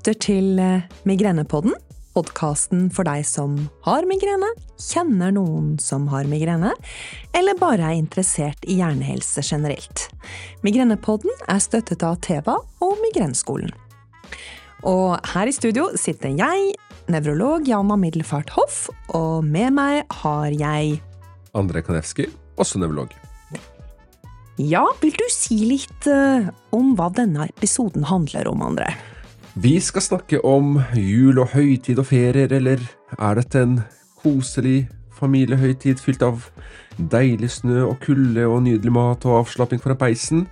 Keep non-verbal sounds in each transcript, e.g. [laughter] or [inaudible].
lytter til eh, Migrenepodden, podkasten for deg som har migrene, kjenner noen som har migrene, eller bare er interessert i hjernehelse generelt. Migrenepodden er støttet av Teva og Migrenskolen. Og her i studio sitter jeg, nevrolog Jana Middelfart Hoff, og med meg har jeg André Kanevski, også nevrolog. Ja, vil du si litt uh, om hva denne episoden handler om, André? Vi skal snakke om jul og høytid og ferier, eller er dette en koselig familiehøytid fylt av deilig snø og kulde og nydelig mat og avslapping foran peisen?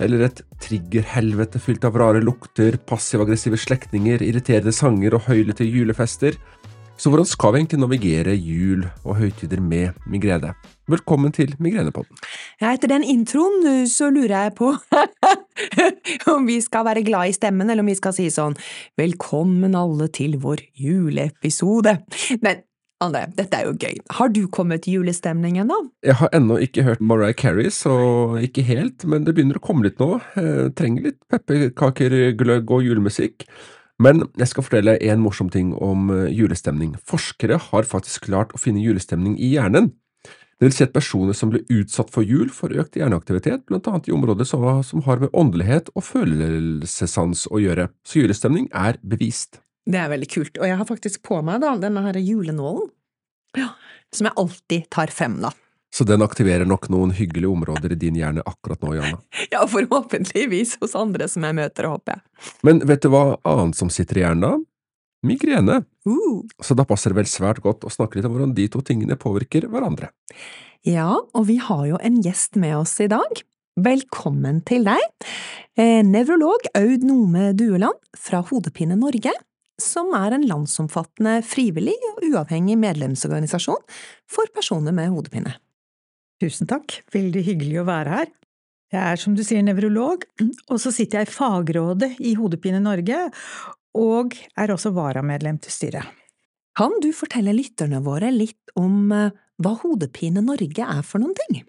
Eller et triggerhelvete fylt av rare lukter, passiv-aggressive slektninger, irriterende sanger og høylete julefester? Så hvordan skal vi egentlig navigere jul og høytider med migrene? Velkommen til Migrenepodden. Ja, etter den introen så lurer jeg på [laughs] om vi skal være glad i stemmen, eller om vi skal si sånn Velkommen alle til vår juleepisode. Men André, dette er jo gøy. Har du kommet i julestemning ennå? Jeg har ennå ikke hørt Mariah Carey, så ikke helt, men det begynner å komme litt nå. Jeg trenger litt pepperkaker, gløgg og julemusikk. Men jeg skal fortelle en morsom ting om eh, julestemning. Forskere har faktisk klart å finne julestemning i hjernen. Det vil si at personer som ble utsatt for jul, får økt hjerneaktivitet, blant annet i områder som, har med åndelighet og følelsessans å gjøre. Så julestemning er bevist. Det er veldig kult, og jeg har faktisk på meg da, denne her julenålen, ja, som jeg alltid tar frem, da. Så den aktiverer nok noen hyggelige områder i din hjerne akkurat nå, Jana? [laughs] Ja, forhåpentligvis hos andre som jeg møter, håper jeg. Men vet du hva annet som sitter i hjernen da? Migrene. Uh. Så da passer det vel svært godt å snakke litt om hvordan de to tingene påvirker hverandre. Ja, og vi har jo en gjest med oss i dag. Velkommen til deg, eh, nevrolog Aud Nome Dueland fra Hodepine Norge som er en landsomfattende frivillig og uavhengig medlemsorganisasjon for personer med hodepine. Tusen takk, veldig hyggelig å være her. Jeg er som du sier nevrolog, og så sitter jeg i fagrådet i Hodepine Norge, og er også varamedlem til styret. Kan du fortelle lytterne våre litt om eh, hva Hodepine Norge er for noen ting?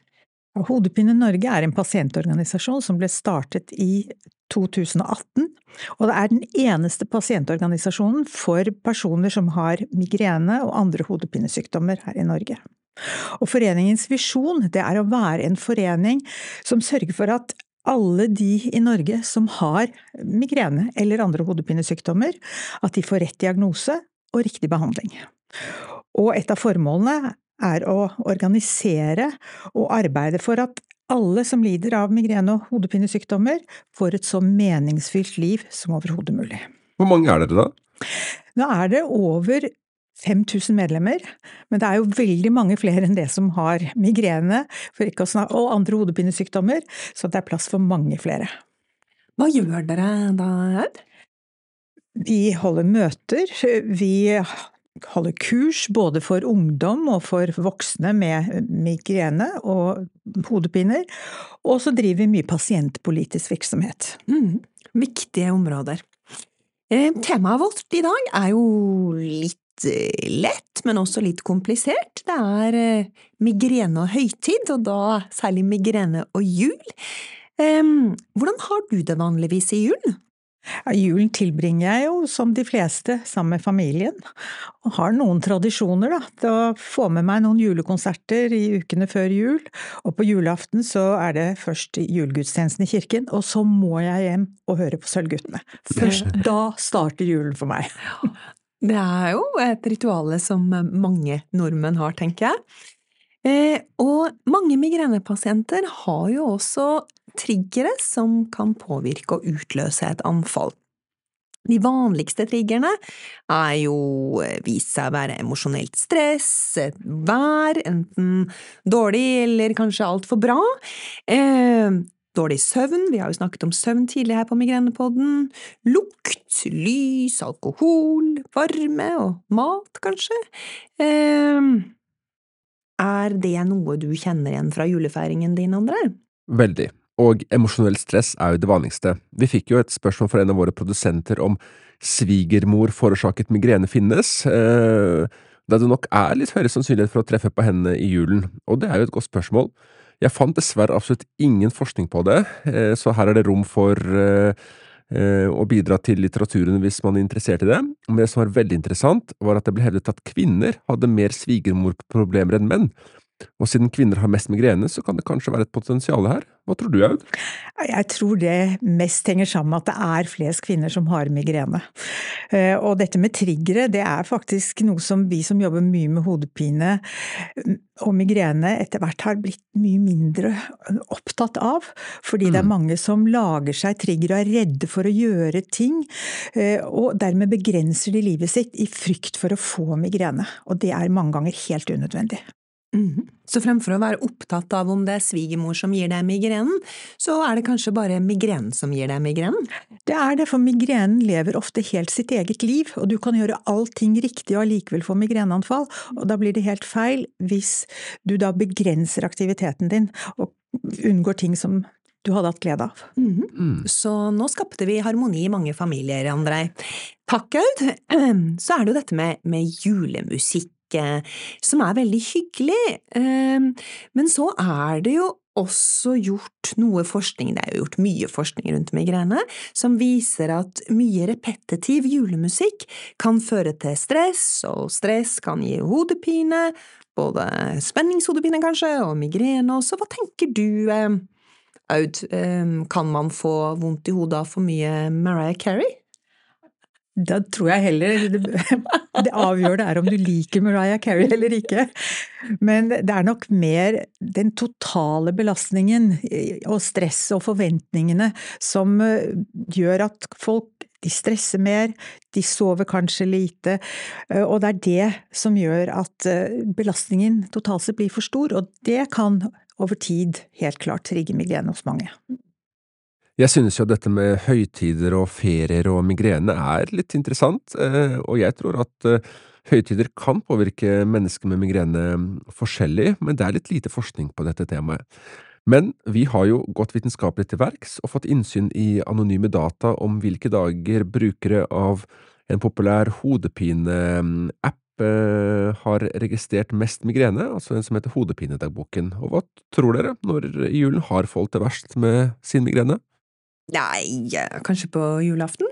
Hodepine Norge er en pasientorganisasjon som ble startet i 2018, og det er den eneste pasientorganisasjonen for personer som har migrene og andre hodepinesykdommer her i Norge. Og foreningens visjon, det er å være en forening som sørger for at alle de i Norge som har migrene eller andre hodepinesykdommer, at de får rett diagnose og riktig behandling. Og et av formålene er å organisere og arbeide for at alle som lider av migrene og hodepinesykdommer, får et så meningsfylt liv som overhodet mulig. Hvor mange er dere da? Nå er det over 5000 medlemmer, men det er jo veldig mange flere enn det som har migrene og andre hodepinesykdommer, så det er plass for mange flere. Hva gjør dere da, Aud? Vi holder møter. Vi holder kurs både for ungdom og for voksne med migrene og hodepiner. Og så driver vi mye pasientpolitisk virksomhet. Mm, viktige områder. Eh, temaet vårt i dag er jo litt lett, men også litt komplisert. Det er eh, migrene og høytid, og da særlig migrene og jul. Hvordan har du det vanligvis i julen? Ja, julen tilbringer jeg jo, som de fleste, sammen med familien. Og har noen tradisjoner, da. Til å få med meg noen julekonserter i ukene før jul. Og på julaften så er det først julegudstjenesten i kirken, og så må jeg hjem og høre på Sølvguttene. Først da starter julen for meg. [laughs] Det er jo et ritual som mange nordmenn har, tenker jeg. Eh, og mange migrenepasienter har jo også triggere som kan påvirke og utløse et anfall. De vanligste triggerne er jo eh, vist seg å være emosjonelt stress, vær, enten dårlig eller kanskje altfor bra, eh, Dårlig søvn, vi har jo snakket om søvn tidligere her på Migrenepodden. Lukt, lys, alkohol, varme og mat, kanskje. Eh, er det noe du kjenner igjen fra julefeiringen din, André? Veldig. Og emosjonell stress er jo det vanligste. Vi fikk jo et spørsmål fra en av våre produsenter om svigermor forårsaket migrene finnes. Eh, da det nok er litt høyere sannsynlighet for å treffe på henne i julen, og det er jo et godt spørsmål. Jeg fant dessverre absolutt ingen forskning på det, eh, så her er det rom for eh, eh, bidra til litteraturen hvis man er interessert i det. Men det som var veldig interessant, var at det ble hevdet at kvinner hadde mer svigermorproblemer enn menn. Og siden kvinner har mest migrene, så kan det kanskje være et potensial her. Hva tror du, Aud? Jeg tror det mest henger sammen med at det er flest kvinner som har migrene. Eh, og dette med triggere, det er faktisk noe som vi som jobber mye med hodepine mm, og migrene, etter hvert har blitt mye mindre opptatt av. Fordi det er mm. mange som lager seg triggere og er redde for å gjøre ting, eh, og dermed begrenser de livet sitt i frykt for å få migrene. Og det er mange ganger helt unødvendig. Mm. Så fremfor å være opptatt av om det er svigermor som gir deg migrenen, så er det kanskje bare migrenen som gir deg migrenen? Det er det, for migrenen lever ofte helt sitt eget liv, og du kan gjøre allting riktig og allikevel få migreneanfall, og da blir det helt feil hvis du da begrenser aktiviteten din og unngår ting som du hadde hatt glede av. Mm. Mm. Så nå skapte vi harmoni i mange familier, Andrej. Takk, Aud. [clears throat] Så er det jo dette med, med julemusikk som er veldig hyggelig. Ehm, men så er det jo også gjort noe forskning, det er jo gjort mye forskning rundt migrene, som viser at mye repetitiv julemusikk kan føre til stress, og stress kan gi hodepine, både spenningshodepine kanskje, og migrene også. Hva tenker du, ehm, Aud, ehm, kan man få vondt i hodet av for mye Mariah Carey? Da tror jeg heller [laughs] det avgjørende er om du liker Mariah Carey eller ikke. Men det er nok mer den totale belastningen og stresset og forventningene som eh, gjør at folk de stresser mer, de sover kanskje lite, eh, og det er det som gjør at eh, belastningen totalt sett blir for stor, og det kan over tid helt klart trigge migrene hos mange. Jeg synes jo dette med høytider og ferier og migrene er litt interessant, eh, og jeg tror at eh, høytider kan påvirke mennesker med migrene forskjellig, men det er litt lite forskning på dette temaet. Men vi har jo gått vitenskapelig til verks og fått innsyn i anonyme data om hvilke dager brukere av en populær hodepine-app eh, har registrert mest migrene, altså en som heter Hodepinedagboken. Og hva tror dere når julen har folk det verst med sin migrene? Nei, kanskje på julaften?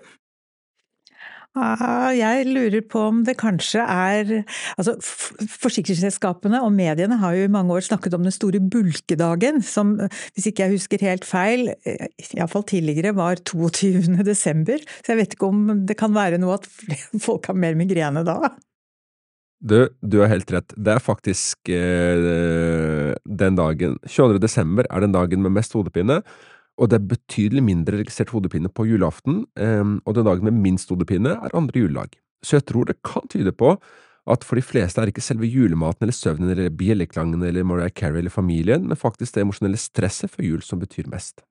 Ah, jeg lurer på om det kanskje er Altså, forsikringsselskapene og mediene har jo i mange år snakket om den store bulkedagen, som, hvis ikke jeg husker helt feil, eh, iallfall tidligere var 22. desember. Så jeg vet ikke om det kan være noe at [laughs] folk har mer migrene da? Du, du har helt rett. Det er faktisk eh, den dagen 22. desember er den dagen med mest hodepine. Og det er betydelig mindre registrert hodepine på julaften, ehm, og den dagen med minst hodepine er andre juledag. Så jeg tror det kan tyde på at for de fleste er ikke selve julematen eller søvnen eller bjelleklangen eller Mariah Carey eller familien, men faktisk det emosjonelle stresset før jul som betyr mest.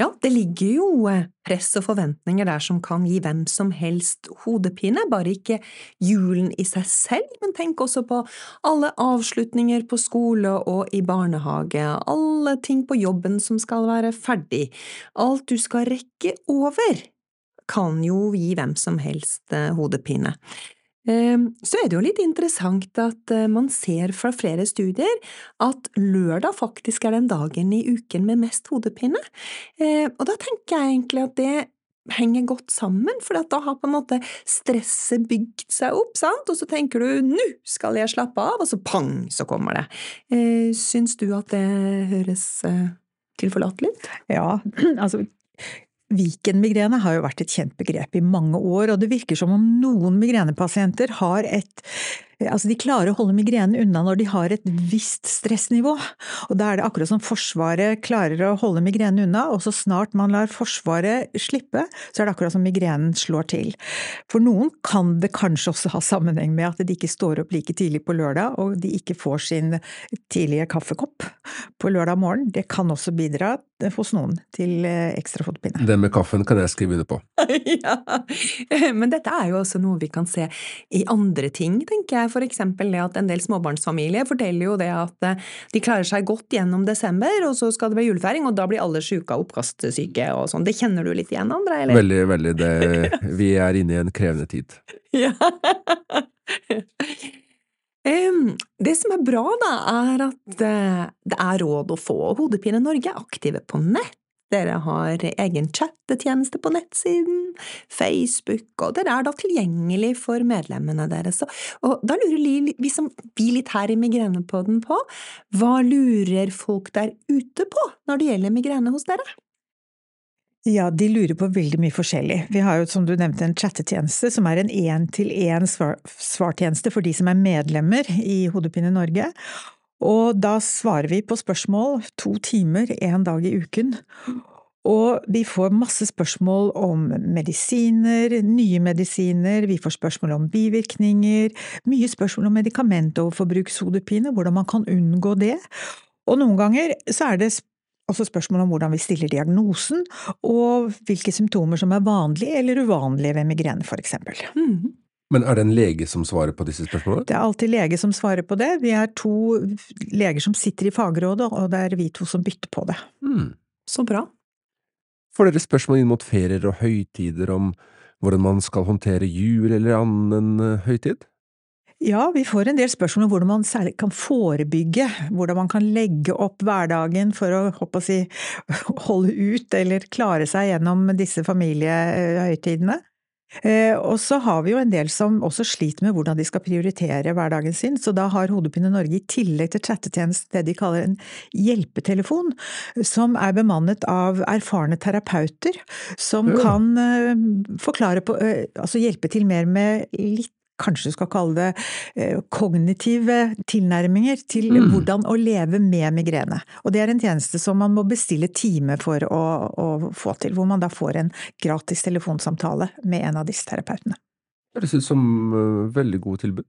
Ja, det ligger jo eh, press og forventninger der som kan gi hvem som helst hodepine, bare ikke julen i seg selv, men tenk også på alle avslutninger på skole og i barnehage, alle ting på jobben som skal være ferdig, alt du skal rekke over, kan jo gi hvem som helst eh, hodepine. Ehm, så er det jo litt interessant at eh, man ser fra flere studier at lørdag faktisk er den dagen i uken med mest hodepine. Ehm, og da tenker jeg egentlig at det henger godt sammen, for da har på en måte stresset bygd seg opp, sant, og så tenker du 'nå skal jeg slappe av', og så pang, så kommer det. Ehm, syns du at det høres eh, tilforlatelig ut? Ja, [clears throat] altså Viken-migrene har jo vært et kjent begrep i mange år, og det virker som om noen migrenepasienter har et Altså, de klarer å holde migrenen unna når de har et visst stressnivå. Og da er det akkurat som Forsvaret klarer å holde migrenen unna, og så snart man lar Forsvaret slippe, så er det akkurat som migrenen slår til. For noen kan det kanskje også ha sammenheng med at de ikke står opp like tidlig på lørdag, og de ikke får sin tidlige kaffekopp på lørdag morgen. Det kan også bidra hos noen til eh, ekstra hodepine. Det med kaffen kan jeg skrive under på. [laughs] ja, men dette er jo også noe vi kan se i andre ting, tenker jeg. For eksempel det at en del småbarnsfamilier forteller jo det at eh, de klarer seg godt gjennom desember, og så skal det bli julefeiring, og da blir alle sjuke av oppkastsyke og sånn. Det kjenner du litt igjen, André? Eller? Veldig, veldig. Det, [laughs] vi er inne i en krevende tid. ja. Det som er bra, da, er at det er råd å få Hodepine Norge aktive på nett. Dere har egen chattetjeneste på nettsiden, Facebook, og dere er da tilgjengelig for medlemmene deres. Og da lurer vi, som, vi litt her i Migrenepodden på, hva lurer folk der ute på når det gjelder migrene hos dere? Ja, de lurer på veldig mye forskjellig. Vi har jo, som du nevnte, en chattetjeneste som er en én-til-én-svartjeneste for de som er medlemmer i Hodepine Norge. Og da svarer vi på spørsmål to timer én dag i uken. Og vi får masse spørsmål om medisiner, nye medisiner, vi får spørsmål om bivirkninger, mye spørsmål om medikamentoverforbrukshodepine, hvordan man kan unngå det. Og noen ganger så er det også spørsmål om hvordan vi stiller diagnosen, og hvilke symptomer som er vanlige eller uvanlige ved migrene, for eksempel. Mm. Men er det en lege som svarer på disse spørsmålene? Det er alltid lege som svarer på det. Vi er to leger som sitter i fagrådet, og det er vi to som bytter på det. Mm. Så bra. Får dere spørsmål inn mot ferier og høytider om hvordan man skal håndtere jul eller annen eh, høytid? Ja, vi får en del spørsmål om hvordan man særlig kan forebygge, hvordan man kan legge opp hverdagen for å, å si, [laughs] holde ut eller klare seg gjennom disse familiehøytidene. Eh, og så har vi jo en del som også sliter med hvordan de skal prioritere hverdagen sin, så da har Hodepine Norge i tillegg til chattetjeneste det de kaller en hjelpetelefon, som er bemannet av erfarne terapeuter, som kan eh, forklare på, eh, altså hjelpe til mer med litt kanskje du skal kalle det eh, kognitive tilnærminger til mm. hvordan å leve med migrene. Og det er en tjeneste som man må bestille time for å, å få til, hvor man da får en gratis telefonsamtale med en av disse terapeutene. Det høres ut som uh, veldig gode tilbud.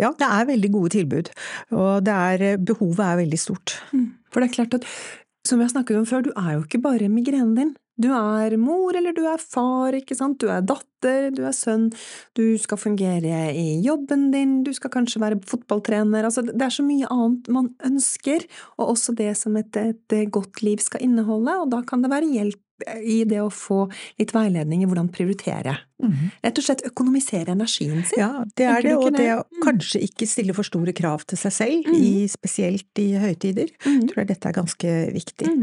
Ja, det er veldig gode tilbud, og er, behovet er veldig stort. Mm. For det er klart at, som vi har snakket om før, du er jo ikke bare migrenen din. Du er mor eller du er far, ikke sant, du er datter, du er sønn, du skal fungere i jobben din, du skal kanskje være fotballtrener, altså det er så mye annet man ønsker, og også det som et, et godt liv skal inneholde, og da kan det være hjelp i det å få litt veiledning i hvordan prioritere. Mm. Rett og slett økonomisere energien sin. Ja, det er det, og det å mm. kanskje ikke stille for store krav til seg selv, mm. i, spesielt i høytider. Mm. Jeg tror dette er ganske viktig.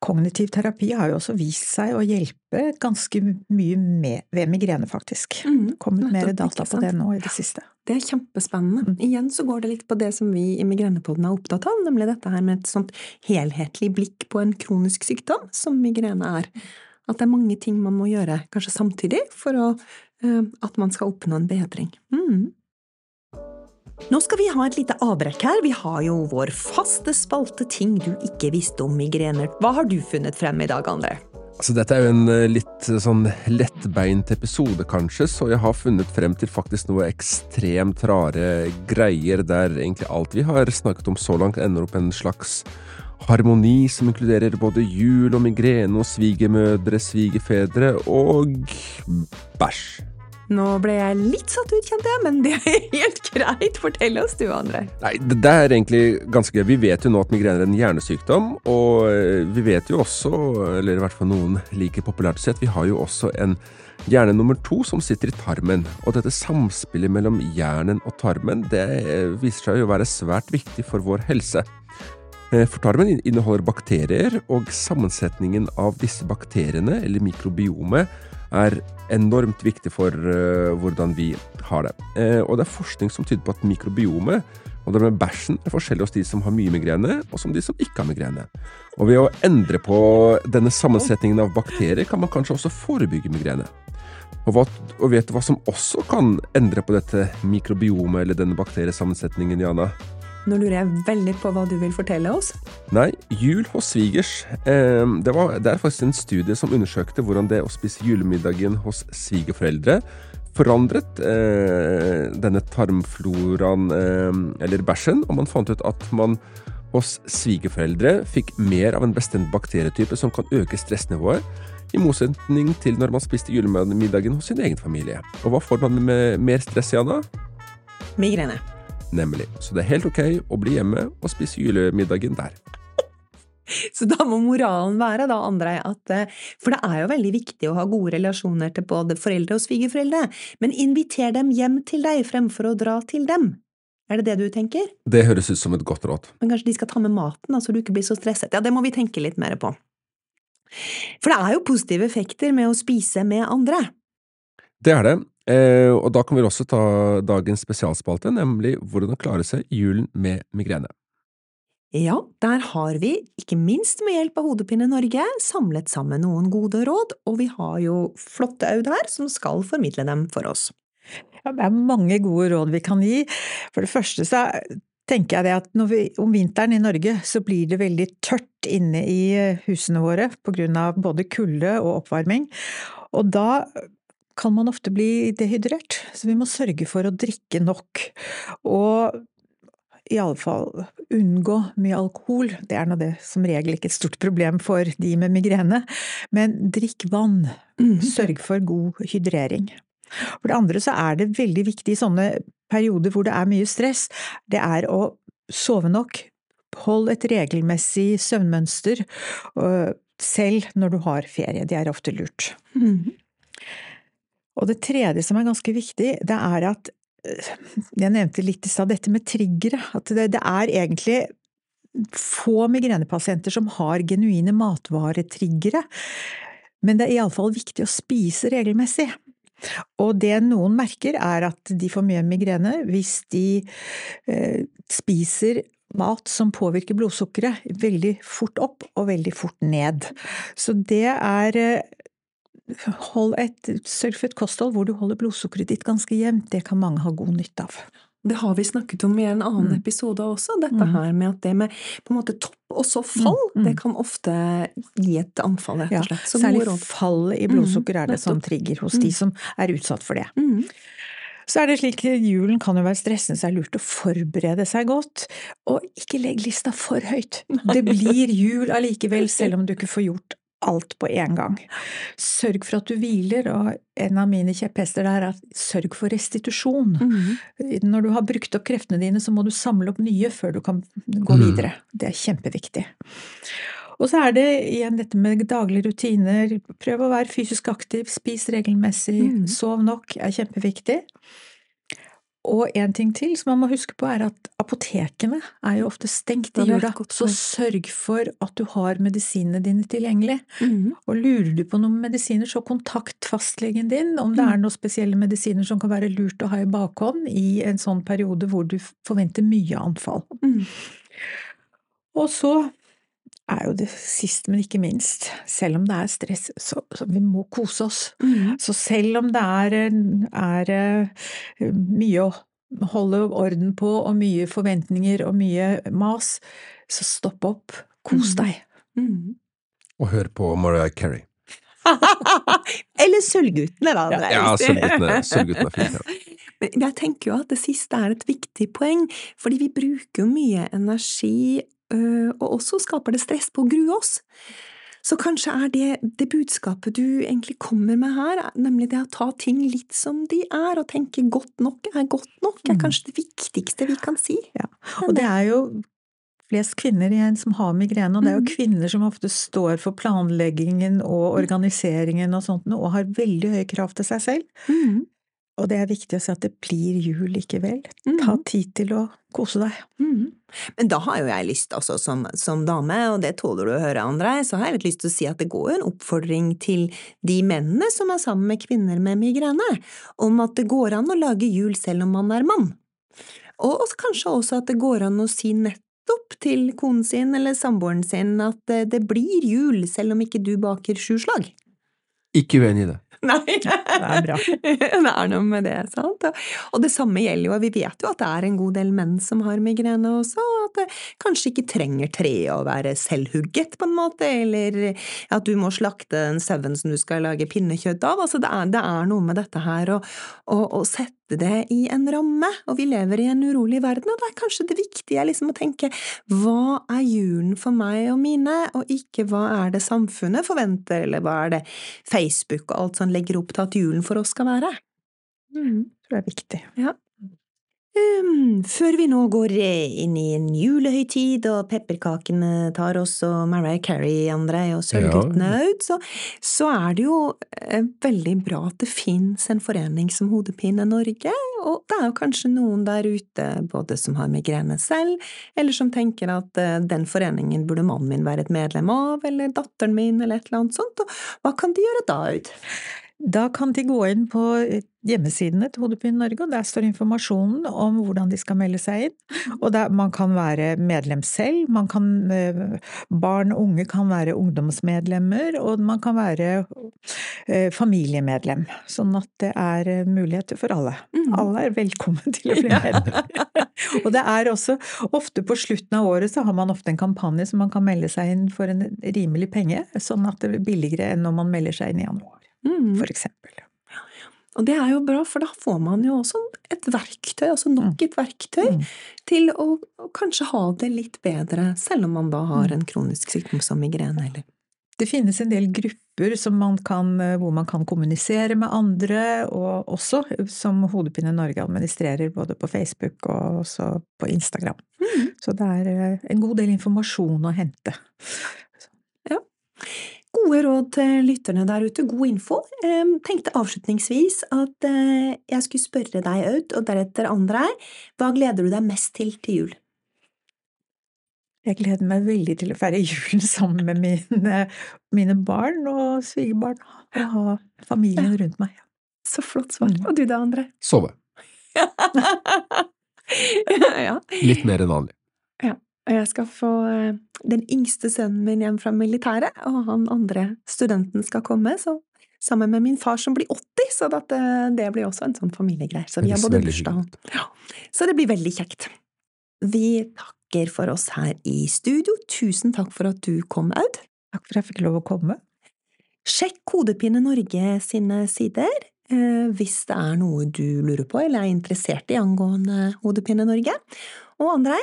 Kognitiv terapi har jo også vist seg å hjelpe ganske mye med, ved migrene, faktisk. Mm, Kommet mer data på det nå i det siste. Det er kjempespennende. Mm. Igjen så går det litt på det som vi i Migrenepodden er opptatt av, nemlig dette her med et sånt helhetlig blikk på en kronisk sykdom, som migrene er. At det er mange ting man må gjøre, kanskje samtidig, for å, uh, at man skal oppnå en bedring. Mm. Nå skal vi ha et lite avbrekk her. Vi har jo vår faste spalte Ting du ikke visste om migrener. Hva har du funnet frem i dag, André? Altså, dette er jo en eh, litt eh, sånn lettbeint episode, kanskje, så jeg har funnet frem til faktisk noe ekstremt rare greier, der egentlig alt vi har snakket om så langt, ender opp en slags harmoni som inkluderer både jul og migrene og svigermødre, svigerfedre og bæsj. Nå ble jeg litt satt ut, kjente jeg, men det er [laughs] helt greit. Fortell oss du, André. Nei, det er egentlig ganske gøy. Vi vet jo nå at migrene er en hjernesykdom, og eh, vi vet jo også, eller i hvert fall noen liker populært sett, vi har jo også en hjerne nummer to som sitter i tarmen. Og dette samspillet mellom hjernen og tarmen, det eh, viser seg jo å være svært viktig for vår helse. Eh, for tarmen inneholder bakterier, og sammensetningen av disse bakteriene, eller mikrobiomet, er enormt viktig for uh, hvordan vi har det. Uh, og det er forskning som tyder på at mikrobiomet og det med bæsjen er forskjellig hos de som har mye migrene, og som de som ikke har migrene. Og ved å endre på denne sammensetningen av bakterier, kan man kanskje også forebygge migrene. Og, hva, og vet du hva som også kan endre på dette mikrobiomet, eller denne bakteriesammensetningen, Jana? Nå lurer jeg veldig på hva du vil fortelle oss. Nei, jul hos svigers. Eh, det, var, det, er faktisk en studie som undersøkte hvordan det å spise julemiddagen hos svigerforeldre forandret eh, denne tarmfloraen, eh, eller bæsjen, og man fant ut at man hos svigerforeldre fikk mer av en bestemt bakterietype som kan øke stressnivået, i motsetning til når man spiste julemiddagen hos sin egen familie. Og hva får man med mer stress, Jana? Migrene nemlig. Så det er helt ok å bli hjemme og spise julemiddagen der. Så da må moralen være, da, Andrei, at eh, For det er jo veldig viktig å ha gode relasjoner til både foreldre og svigerforeldre, men inviter dem hjem til deg fremfor å dra til dem. Er det det du tenker? Det høres ut som et godt råd. Men kanskje de skal ta med maten, da, så du ikke blir så stresset. Ja, det må vi tenke litt mer på. For det er jo positive effekter med å spise med andre. Det er det, eh, og da kan vi også ta dagens spesialspalte, nemlig hvordan å klare seg julen med migrene. Ja, der har vi, ikke minst med hjelp av Hodepine Norge, samlet sammen noen gode råd, og vi har jo flotte Aud her som skal formidle dem for oss. Ja, det er mange gode råd vi kan gi. For det første så tenker jeg det at vi, om vinteren i Norge så blir det veldig tørt inne i husene våre på grunn av både kulde og oppvarming. Og da kan man ofte bli dehydrert, så vi må sørge for å drikke nok. Og i alle fall unngå mye alkohol. Det er nå det som regel ikke et stort problem for de med migrene. Men drikk vann. Mhm. Sørg for god hydrering. For det andre så er det veldig viktig i sånne perioder hvor det er mye stress, det er å sove nok. Hold et regelmessig søvnmønster, selv når du har ferie. Det er ofte lurt. Mhm. Og det tredje som er ganske viktig, det er at øh, Jeg nevnte litt i stad dette med triggere. At det, det er egentlig få migrenepasienter som har genuine matvaretriggere. Men det er iallfall viktig å spise regelmessig. Og det noen merker, er at de får mye migrene hvis de eh, spiser mat som påvirker blodsukkeret veldig fort opp og veldig fort ned. Så det er eh, Hold et, Sørg for et kosthold hvor du holder blodsukkeret ditt ganske jevnt. Det kan mange ha god nytte av. Det har vi snakket om i en annen Mm. episode også, dette Mm. her med at det med på en måte topp og så fall, Mm, mm. det kan ofte gi et anfall, rett og slett. Så Særlig fall i blodsukker er det som trigger hos de som er utsatt for det. Så er det slik julen kan jo være stressende, så er det lurt å forberede seg godt. Og ikke legg lista for høyt. Det blir jul allikevel, selv om du ikke får gjort alt på en gang. Sørg for at du hviler, og en av mine kjepphester der er at sørg for restitusjon. Mhm. Når du har brukt opp kreftene dine, så må du samle opp nye før du kan gå Mm. videre. Det er kjempeviktig. Og så er det igjen dette med daglige rutiner. Prøv å være fysisk aktiv, spis regelmessig, Mm. sov nok er kjempeviktig. Og en ting til som man må huske på, er at apotekene er jo ofte stengt i jula, så sørg for at du har medisinene dine tilgjengelig. Mhm. Og lurer du på noen medisiner, så kontakt fastlegen din om det Mm. er noen spesielle medisiner som kan være lurt å ha i bakhånd i en sånn periode hvor du forventer mye anfall. Mm. Og så er jo det sist, men ikke minst, selv om det er stress, så, så vi må kose oss. Mm. Så selv om det er, er eh, mye å holde orden på, og mye forventninger og mye mas, så stopp opp, kos deg. deg. Mm. Og hør på Mariah Carey. [laughs] Eller Sølvguttene, da. er Ja. [laughs] Sølvguttene er fint. Ja. Men jeg tenker jo at det siste er et viktig poeng, fordi vi bruker jo mye energi, og også skaper det stress på å grue oss. Så kanskje er det det budskapet du egentlig kommer med her, nemlig det å ta ting litt som de er, og tenke godt nok er godt nok, er Mm. kanskje det viktigste vi kan si. Ja. Og det er jo flest kvinner igjen som har migrene, og det er jo Mhm. kvinner som ofte står for planleggingen og organiseringen og sånt, og har veldig høye krav til seg selv. Mhm. Og det er viktig å si at det blir jul likevel. Ta Mhm. tid til å kose deg. Mm. Men da har jo jeg lyst, altså, som, som dame, og det tåler du å høre, Andrei, så har jeg litt lyst til å si at det går jo en oppfordring til de mennene som er sammen med kvinner med migrene, om at det går an å lage jul selv om man er mann. Og kanskje også at det går an å si nettopp til konen sin eller samboeren sin at eh, det blir jul selv om ikke du baker sju slag. Ikke uenig i det. [laughs] Nei, det er bra. [laughs] det er noe med det, sant? Og- det samme gjelder jo, vi vet jo at det er en god del menn som har migrene også, det kanskje ikke trenger treet å være selvhugget, på en måte, eller at du må slakte den sauen som du skal lage pinnekjøtt av. Altså, det er, det er noe med dette her å, å, å sette det i en ramme, og vi lever i en urolig verden, og det er kanskje det viktige liksom å tenke hva er julen for meg og mine, og ikke hva er det samfunnet forventer, eller hva er det Facebook og alt sånn legger opp til at julen for oss skal være. Det er viktig. Um, før vi nå går inn i en julehøytid, og pepperkakene tar oss, og Mariah Carey, André, og Sølvguttene ut, så, så, er det jo eh, veldig bra at det fins en forening som Hodepine Norge, og det er jo kanskje noen der ute både som har migrene selv, eller som tenker at eh, den foreningen burde mannen min være et medlem av, eller datteren min, eller et eller annet sånt, og hva kan de gjøre da, Aud? Da kan de gå inn på hjemmesidene til Hodepine Norge, og der står informasjonen om hvordan de skal melde seg inn. Og der, man kan være medlem selv, man kan, eh, barn og unge kan være ungdomsmedlemmer, og man kan være eh, familiemedlem. Sånn at det er eh, muligheter for alle. Mm. Alle er velkommen til å bli medlem. [laughs] og det er også ofte på slutten av året så har man ofte en kampanje som man kan melde seg inn for en rimelig penge, sånn at det blir billigere enn når man melder seg inn i januar mm. for eksempel. Og det er jo bra, for da får man jo også et verktøy, altså nok mm. et verktøy, mm. til å, å, kanskje ha det litt bedre, selv om man da har mm. en kronisk sykdom som migrene, eller det finnes en del grupper man kan, hvor man kan kommunisere med andre, og også som Hodepine Norge administrerer både på Facebook og også på Instagram. Mm. Så det er eh, en god del informasjon å hente. Ja. Gode råd til lytterne der ute, god info. Jeg tenkte avslutningsvis at eh, jeg skulle spørre deg, Aud, og deretter andre her, hva gleder du deg mest til til jul? Jeg gleder meg veldig til å feire julen sammen med mine, mine barn og svigerbarn, og ha familien rundt meg. Så flott svar. Mm. Og du da, André? Sove. [laughs] ja. Litt mer enn vanlig. Og jeg skal få eh, den yngste sønnen min hjem fra militæret, og han andre studenten skal komme, så sammen med min far som blir 80, så det, det blir også en sånn familiegreie. Så vi har både bursdag og ja. Så det blir veldig kjekt. Vi takker for oss her i studio. Tusen takk for at du kom, Aud. Takk for at jeg fikk lov å komme. Sjekk Kodepine Norge sine sider eh, hvis det er noe du lurer på eller er interessert i angående Hodepine Norge. Og Andrei,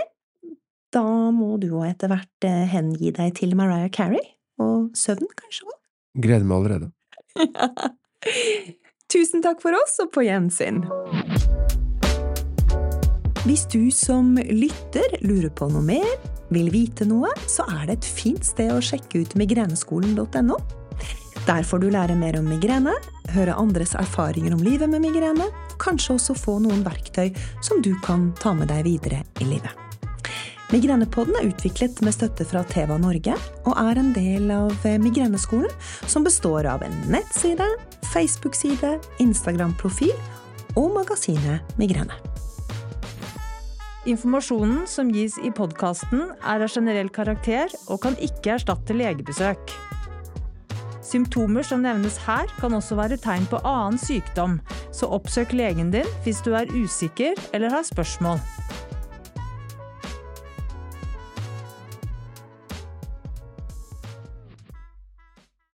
da må du jo etter hvert eh, hengi deg til Mariah Carey, og søvn kanskje òg? Gleder meg allerede. [laughs] Tusen takk for oss, og på gjensyn! Hvis du som lytter lurer på noe mer, vil vite noe, så er det et fint sted å sjekke ut migreneskolen.no. Der får du lære mer om migrene, høre andres erfaringer om livet med migrene, kanskje også få noen verktøy som du kan ta med deg videre i livet. Migrenepodden er utviklet med støtte fra Teva Norge, og er en del av Migreneskolen, som består av en nettside, Facebook-side, Instagram-profil og magasinet Migrene. Informasjonen som gis i podkasten er av generell karakter og kan ikke erstatte legebesøk. Symptomer som nevnes her, kan også være tegn på annen sykdom, så oppsøk legen din hvis du er usikker eller har spørsmål.